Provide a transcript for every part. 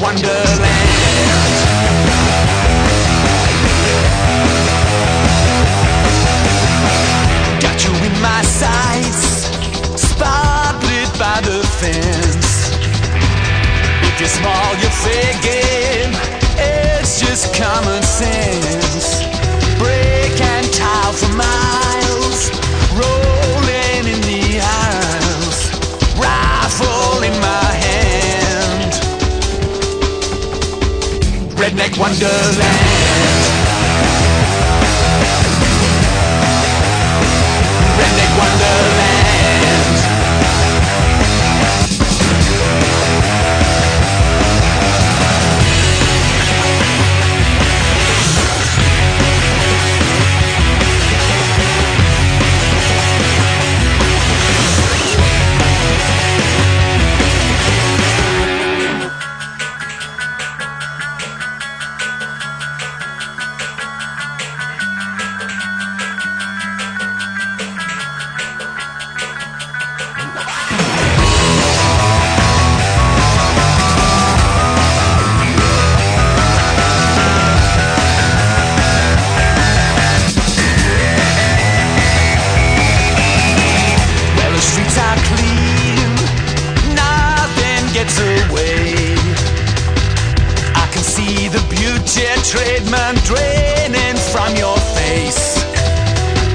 Wonderland. Got you in my sights, spotlit by the fence. If you're small, you're faking. It's just common sense. Redneck Wonderland. Treatment draining from your face.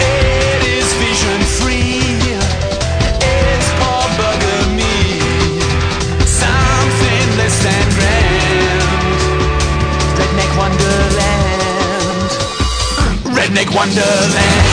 It is vision free, it's poor bugger me. Something less than grand. Redneck Wonderland. Redneck Wonderland.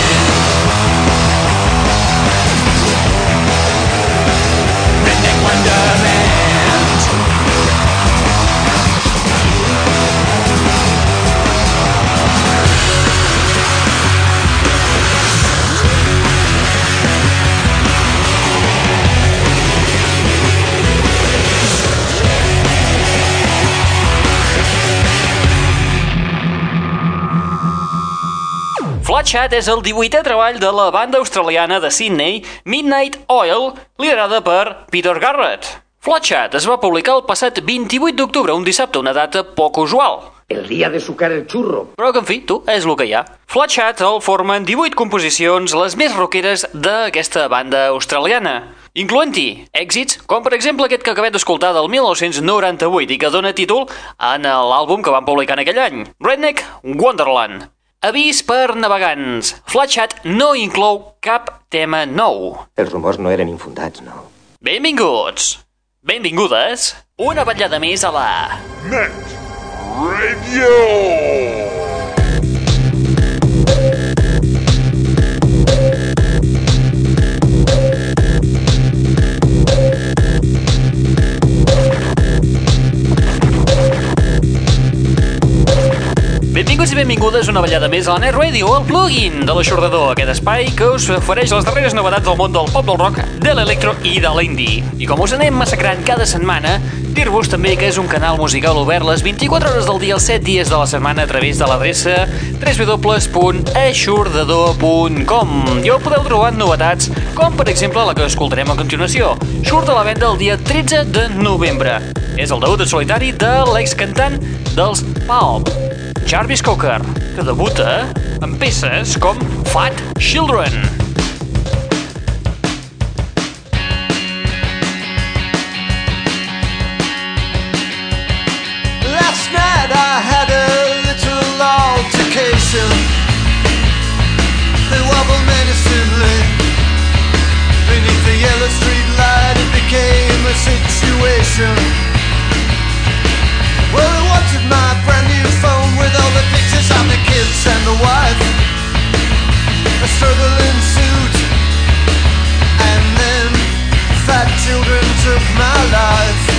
Flatchat és el 18è treball de la banda australiana de Sydney, Midnight Oil, liderada per Peter Garrett. Flatchat es va publicar el passat 28 d'octubre, un dissabte, una data poc usual. El día de sucar el churro. Però que, en fi, tu, és el que hi ha. Flatchat el formen 18 composicions, les més rockeres d'aquesta banda australiana, incloent-hi èxits com, per exemple, aquest que acabem d'escoltar del 1998 i que dona títol en l'àlbum que van publicar en aquell any, Redneck Wonderland. Avís per navegants. Flatchat no inclou cap tema nou. Els rumors no eren infundats, no? Benvinguts! Benvingudes! Una vetllada més a la... Net Radio. Benvinguts i benvingudes una ballada més a la Net Radio, el plugin de l'aixordador, aquest espai que us ofereix les darreres novetats del món del pop del rock, de l'electro i de l'indie. I com us anem massacrant cada setmana, dir-vos també que és un canal musical obert les 24 hores del dia, els 7 dies de la setmana a través de l'adreça www.aixordador.com i on podeu trobar novetats com per exemple la que escoltarem a continuació. Surt a la venda el dia 13 de novembre. És el debut en solitari de l'excantant dels Pulp, Jarvis Cocker, que debuta amb peces com Fat Children. Last night I had a little altercation. They wobbled menacingly beneath the yellow street light. It became a situation. Well, they wanted my No with all the pictures of the kids and the wife. A struggle ensued, and then fat children took my life.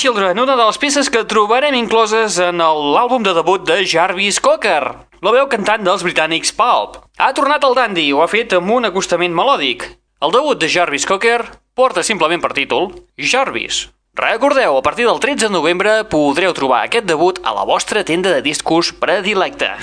Children, una de les peces que trobarem incloses en l'àlbum de debut de Jarvis Cocker, la veu cantant dels britànics Pulp. Ha tornat al dandy ho ha fet amb un acostament melòdic. El debut de Jarvis Cocker porta simplement per títol Jarvis. Recordeu, a partir del 13 de novembre podreu trobar aquest debut a la vostra tenda de discos predilecta.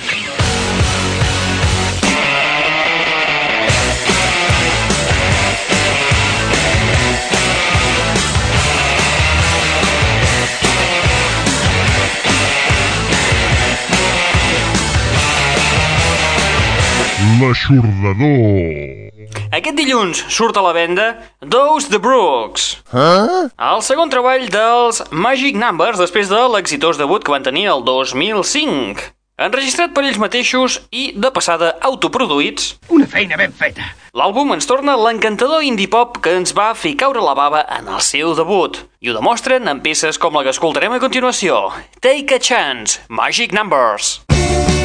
L'aixordador. Aquest dilluns surt a la venda Those the Brooks. Eh? El segon treball dels Magic Numbers després de l'exitós debut que van tenir el 2005. Enregistrat per ells mateixos i, de passada, autoproduïts, Una feina ben feta. l'àlbum ens torna l'encantador indie pop que ens va fer caure la bava en el seu debut. I ho demostren en peces com la que escoltarem a continuació. Take a Chance, Magic Numbers. What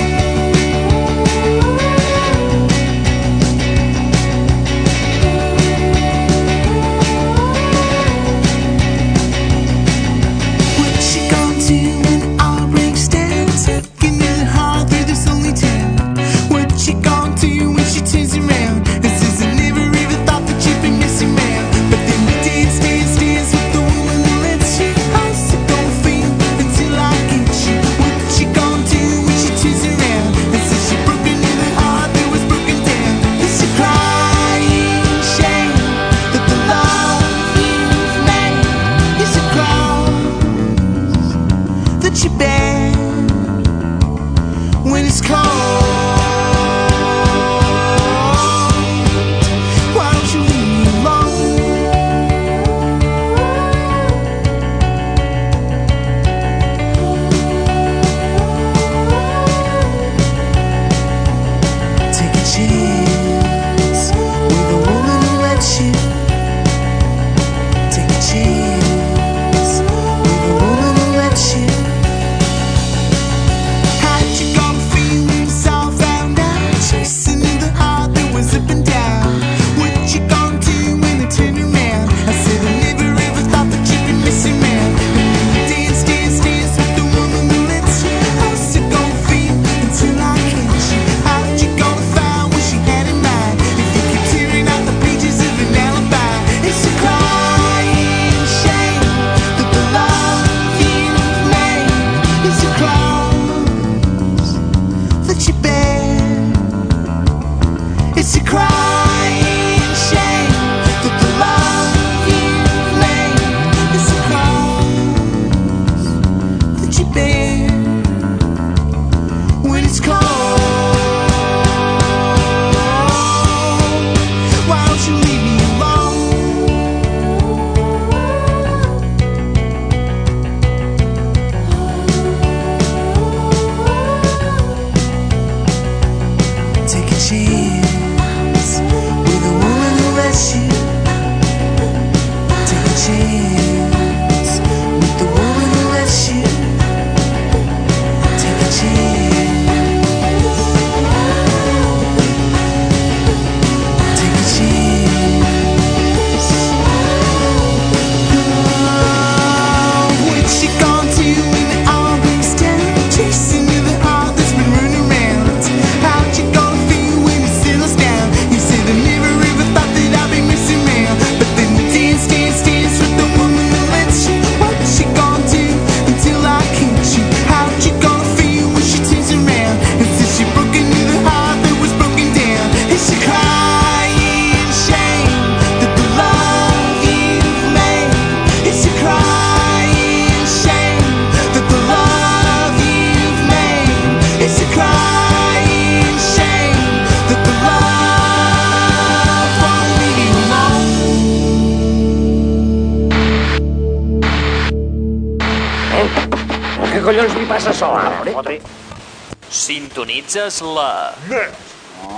Sintonitzes la... Net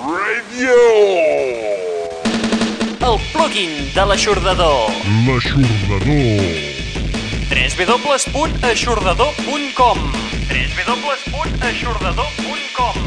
Radio. el plugin de l'aixordador. L'aixordador. www.aixordador.com www.aixordador.com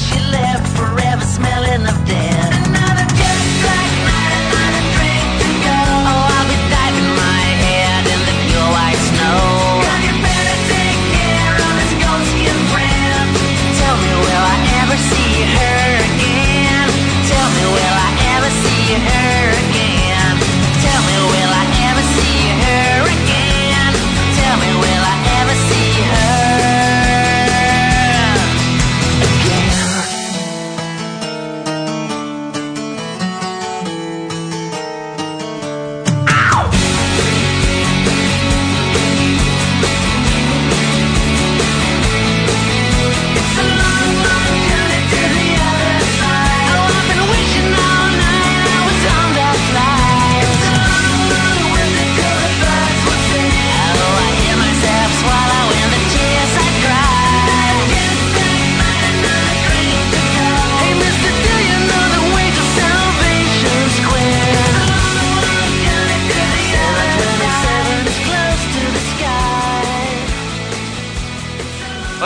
she left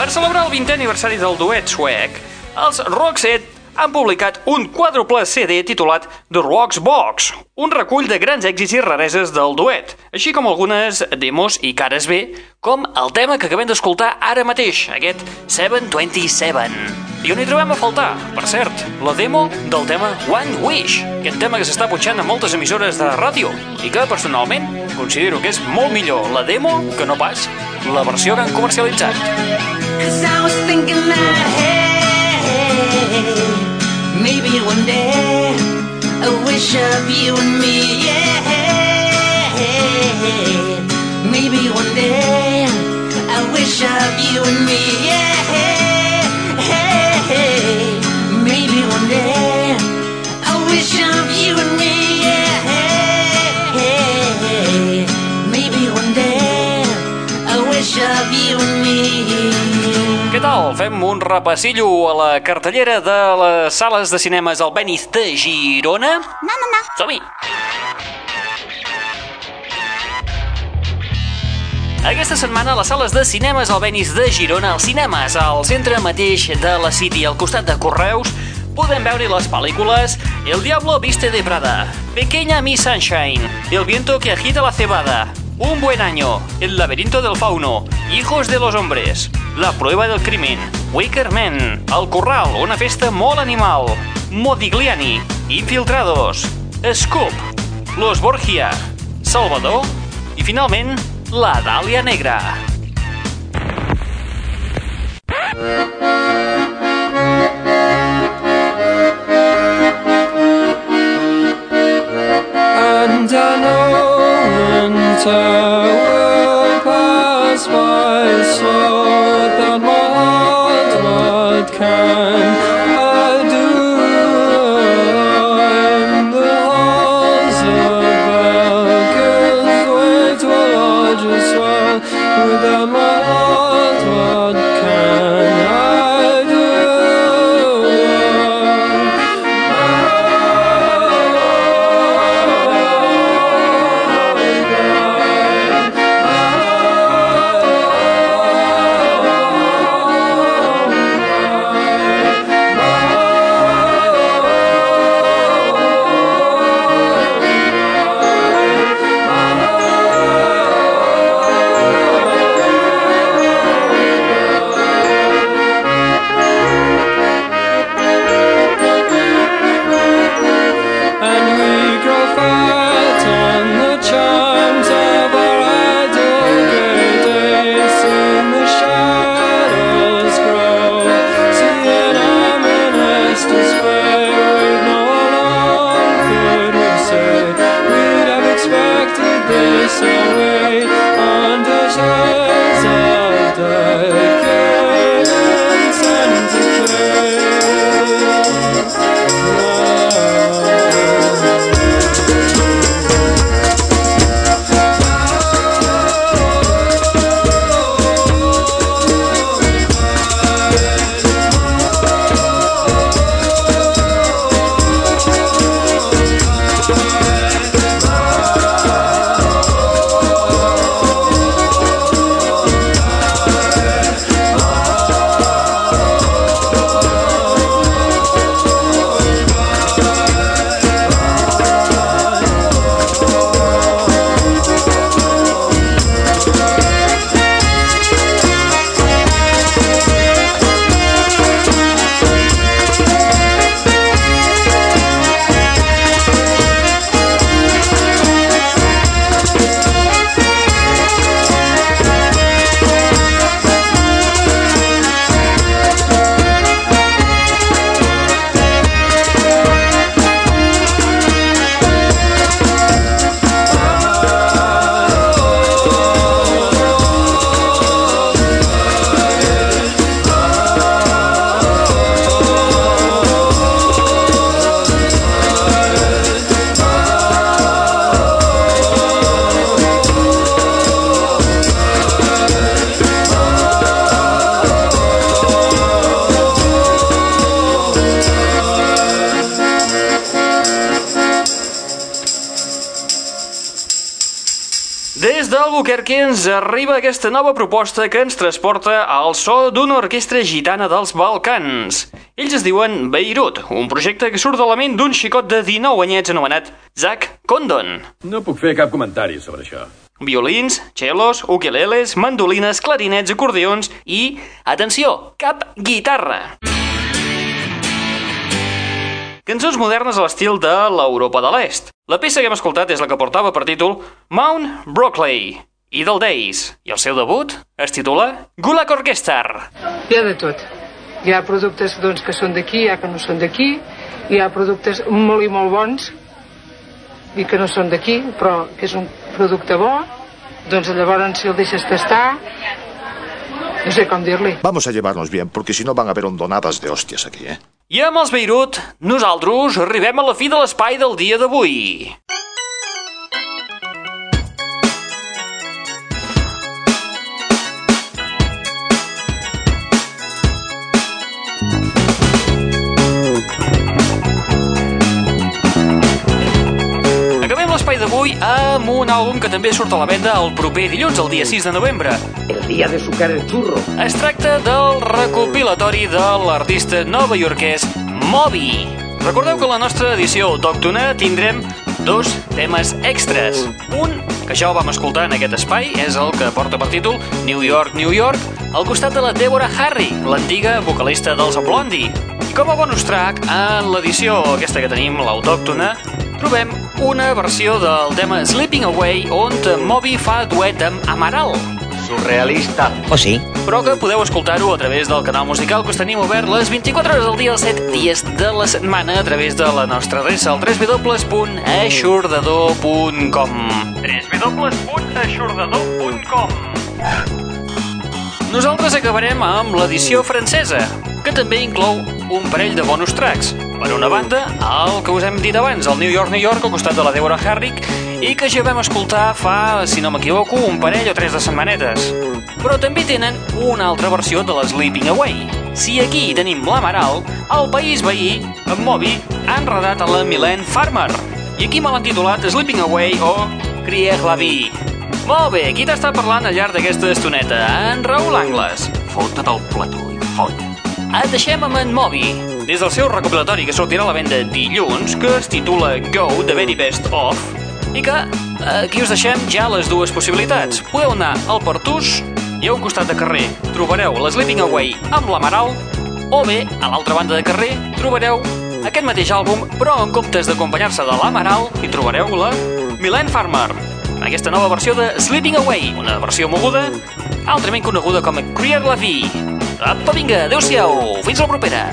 Per celebrar el 20è aniversari del duet suec, els Roxette han publicat un quàdruple CD titulat The Rocks Box, un recull de grans èxits i rareses del duet, així com algunes demos i cares B, com el tema que acabem d'escoltar ara mateix, aquest 727. I on hi trobem a faltar, per cert, la demo del tema One Wish, aquest tema que s'està punxant a moltes emissores de ràdio i que, personalment, considero que és molt millor la demo que no pas la versió que han comercialitzat. I maybe one day a wish of you and me, yeah. Maybe one day a wish of you and me, yeah. Maybe one day Fem un repassillo a la cartellera de les sales de cinemes al Benis de Girona? No, no, no. Som-hi! Aquesta setmana a les sales de cinemes al Benis de Girona, als cinemes al centre mateix de la City, al costat de Correus, podem veure les pel·lícules El Diablo Viste de Prada, Pequeña Miss Sunshine, El Viento que agita la cebada, Un Buen Año, El Laberinto del Fauno, Hijos de los Hombres, La Prueba del Crimen, Wicker Man, El Corral, una festa molt animal, Modigliani, Infiltrados, Scoop, Los Borgia, Salvador i, finalment, La Dàlia Negra. Will pass so without my heart, what can ens arriba aquesta nova proposta que ens transporta al so d'una orquestra gitana dels Balcans. Ells es diuen Beirut, un projecte que surt de la ment d'un xicot de 19 anyets anomenat Zach Condon. No puc fer cap comentari sobre això. Violins, cellos, ukeleles, mandolines, clarinets, acordeons i, atenció, cap guitarra. Cançons modernes a l'estil de l'Europa de l'Est. La peça que hem escoltat és la que portava per títol Mount Brockley, Idle Days, i el seu debut es titula Gulag Orchestra. Hi ha de tot. Hi ha productes doncs, que són d'aquí, hi ha que no són d'aquí, hi ha productes molt i molt bons i que no són d'aquí, però que és un producte bo, doncs llavors si el deixes tastar, no sé com dir-li. Vamos a llevarnos bien, porque si no van a haber hondonadas de hostias aquí, ¿eh? I amb els Beirut, nosaltres arribem a la fi de l'espai del dia d'avui. D'avui amb un àlbum que també surt a la venda el proper dilluns, el dia 6 de novembre. El día de sucar el churro. Es tracta del recopilatori de l'artista novaiorquès Moby. Recordeu que a la nostra edició autòctona tindrem dos temes extras. Un, que ja el vam escoltar en aquest espai, és el que porta per títol New York, New York, al costat de la Deborah Harry, l'antiga vocalista dels Blondie. I com a bonus track, en l'edició aquesta que tenim, l'autòctona, trobem una versió del tema Sleeping Away on Moby fa duet amb Amaral. Surrealista. O sí? Però que podeu escoltar-ho a través del canal musical que us tenim obert les 24 hores del dia, els 7 dies de la setmana a través de la nostra adreça al www.aixordador.com www.aixordador.com Nosaltres acabarem amb l'edició francesa, que també inclou un parell de bonus tracks. Per una banda, el que us hem dit abans, el New York, New York, al costat de la Deborah Harrick, i que ja vam escoltar fa, si no m'equivoco, un parell o tres de setmanetes. Però també tenen una altra versió de la Sleeping Away. Si aquí tenim l'Amaral, al país veí, en Moby, ha enredat a la Mylène Farmer. I aquí me l'han titulat Sleeping Away o Crier la Vie. Molt bé, qui t'està parlant al llarg d'aquesta estoneta? En Raül Angles. Fota del plató i fot. Et deixem amb en Moby, des del seu recopilatori que sortirà a la venda dilluns, que es titula Go, The Very Best Of, i que aquí us deixem ja les dues possibilitats. Podeu anar al Pertús i a un costat de carrer trobareu la Sleeping Away amb l'Amaral, o bé, a l'altra banda de carrer, trobareu aquest mateix àlbum, però en comptes d'acompanyar-se de l'Amaral, hi trobareu la Mylène Farmer, aquesta nova versió de Sleeping Away, una versió moguda, altrament coneguda com a Crier la Vie. Apa, vinga, adeu-siau, fins la propera.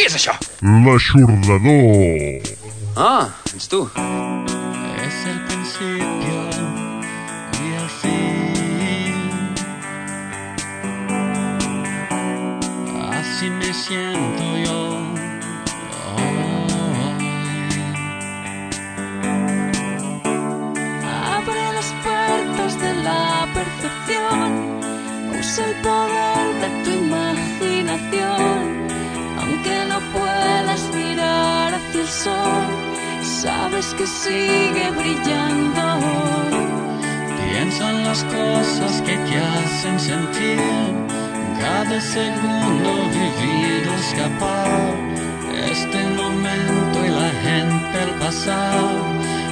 Qui és això? L'aixordador. Ah, ets tu. Es el principio y el fin. Así me siento yo. Abre las puertas de la percepción. Usa el poder el sol, sabes que sigue brillando. Piensa en las cosas que te hacen sentir. Cada segundo vivido escapar. Este momento y la gente al pasar.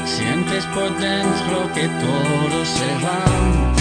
Sientes por dentro que todo se va.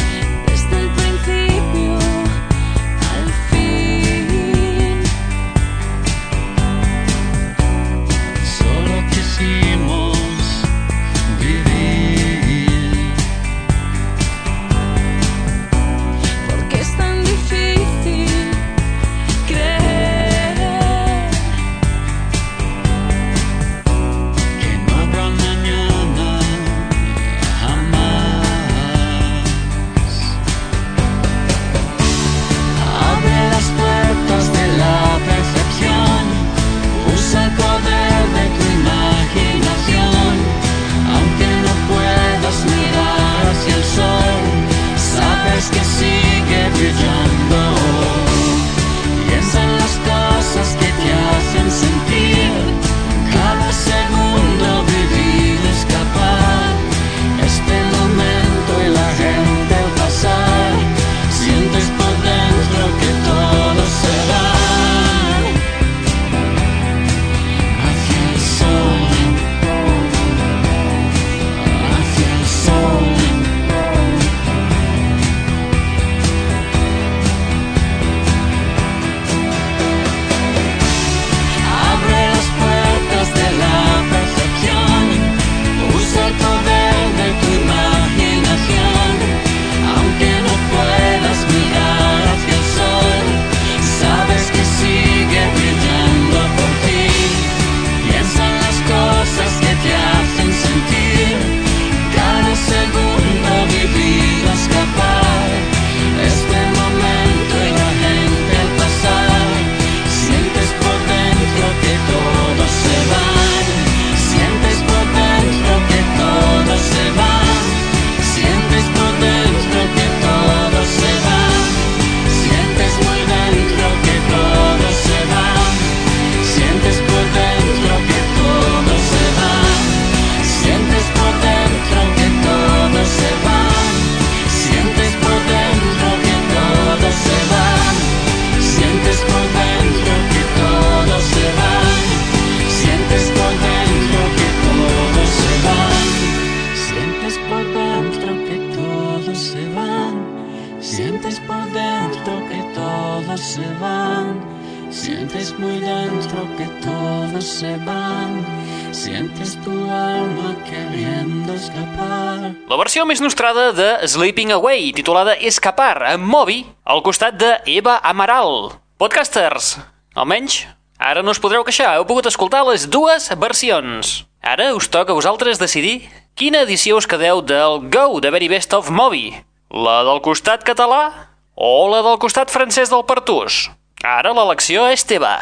Més nostrada de Sleeping Away, titulada Escapar, amb Moby, al costat de Eva Amaral. Podcasters, almenys, ara no us podreu queixar, heu pogut escoltar les dues versions. Ara us toca a vosaltres decidir quina edició us quedeu del Go, de Very Best of Moby. La del costat català o la del costat francès del Pertús? Ara l'elecció és teva.